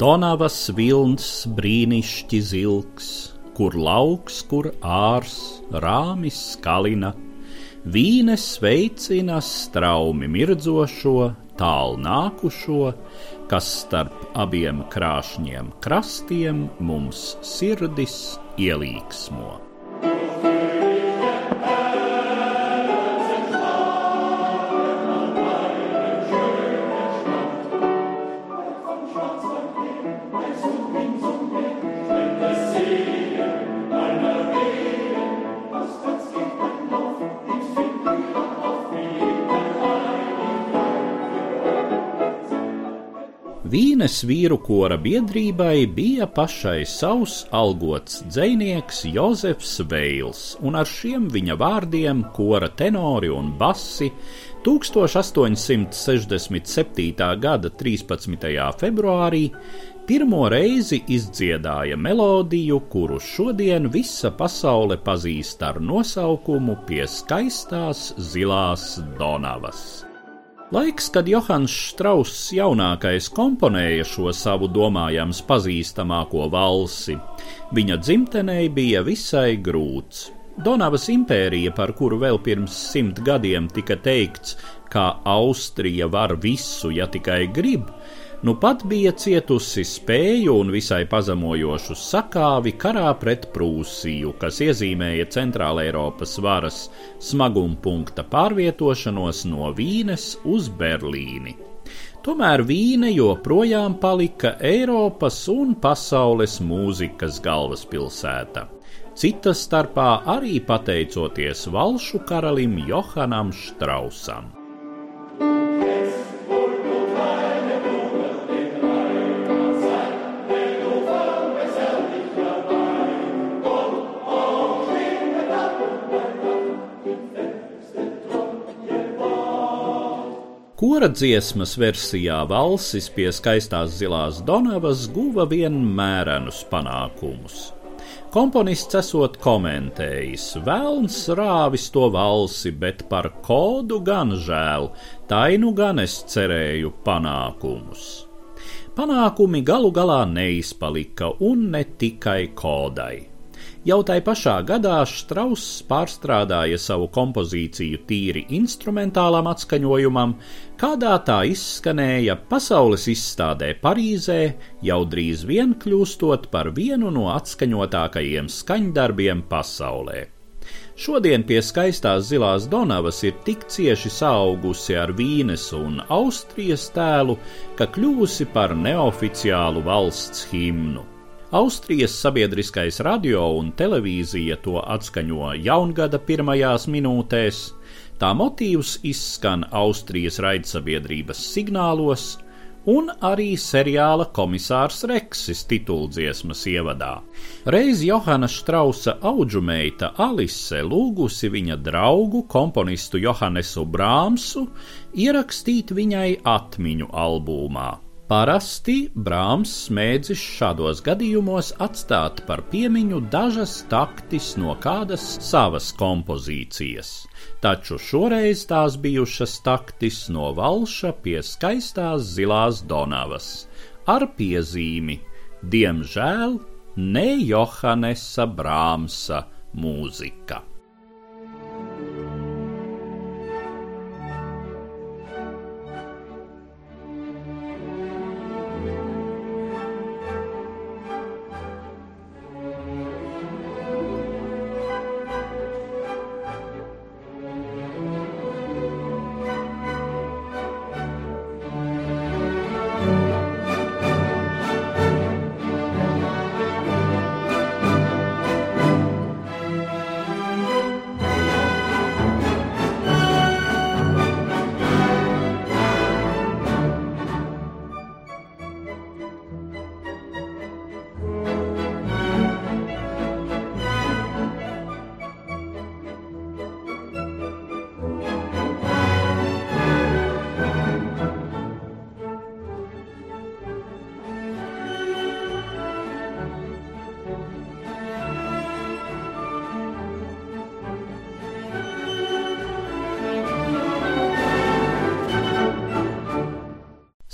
Donavas vilns brīnišķi zilgs, kur lauks, kur ārs, rāmis skalina, vīnes veicina straumi mirdzošo, tālu nākušo, kas starp abiem krāšņiem krastiem mums sirdis ielīgsmo. Vīnes vīru kora biedrībai bija pašai savs algots dzinieks Jozefs Veils, un ar šiem viņa vārdiem kora tenori un basi 1867. gada 13. februārī pirmo reizi izdziedāja melodiju, kuru šodien visa pasaule pazīst ar nosaukumu Pie skaistās zilās Donavas. Laiks, kad Johans Strauss jaunākais komponēja šo savu domājams pazīstamāko valsi, viņa dzimtenei bija visai grūts. Donavas impērija, par kuru vēl pirms simt gadiem tika teikts, ka Austrija var visu, ja tikai grib, nu pat bija cietusi spēju un visai pazemojošu sakāvi karā pret Prūsiju, kas iezīmēja Centrāla Eiropas varas smagumpunkta pārvietošanos no Vīnes uz Berlīni. Tomēr Vīne joprojām palika Eiropas un pasaules mūzikas galvaspilsēta. Cita starpā arī pateicoties valšu karalim Johanam Štrausam. Kora dziesmas versijā valsis pie skaistās zilās Donavas guva vienmērenus panākumus. Komponists esot komentējis, vēlns rāvis to valsi, bet par kodu gan žēl, tainu gan es cerēju panākumus. Panākumi galu galā neizpalika, un ne tikai kodai. Jau tai pašā gadā Strauss pārstrādāja savu kompozīciju tīri instrumentālam atskaņojumam, kādā tā izskanēja pasaules izstādē Parīzē, jau drīz vien kļūstot par vienu no atskaņotākajiem skaņdarbiem pasaulē. Šodien pie skaistās zilās Donavas ir tik cieši augusi ar Vīnes un Austrijas tēlu, ka kļuvusi par neoficiālu valsts himnu. Austrijas sabiedriskais radio un televīzija to atskaņo jaungada pirmajās minūtēs, tā motīvs izskan Austrijas raidsabiedrības signālos, un arī seriāla komisārs Reksis tituldziesmas ievadā. Reiz Johana Strausa auģumeita Alise lūgusi viņa draugu komponistu Johannesu Brāmsu ierakstīt viņai atmiņu albumā. Parasti Brāms smēdzis šādos gadījumos atstāt par piemiņu dažas taktis no kādas savas kompozīcijas, taču šoreiz tās bijušas taktis no valša pie skaistās zilās Donavas, ar piezīmi: Diemžēl ne Johannesa Brāmsa mūzika.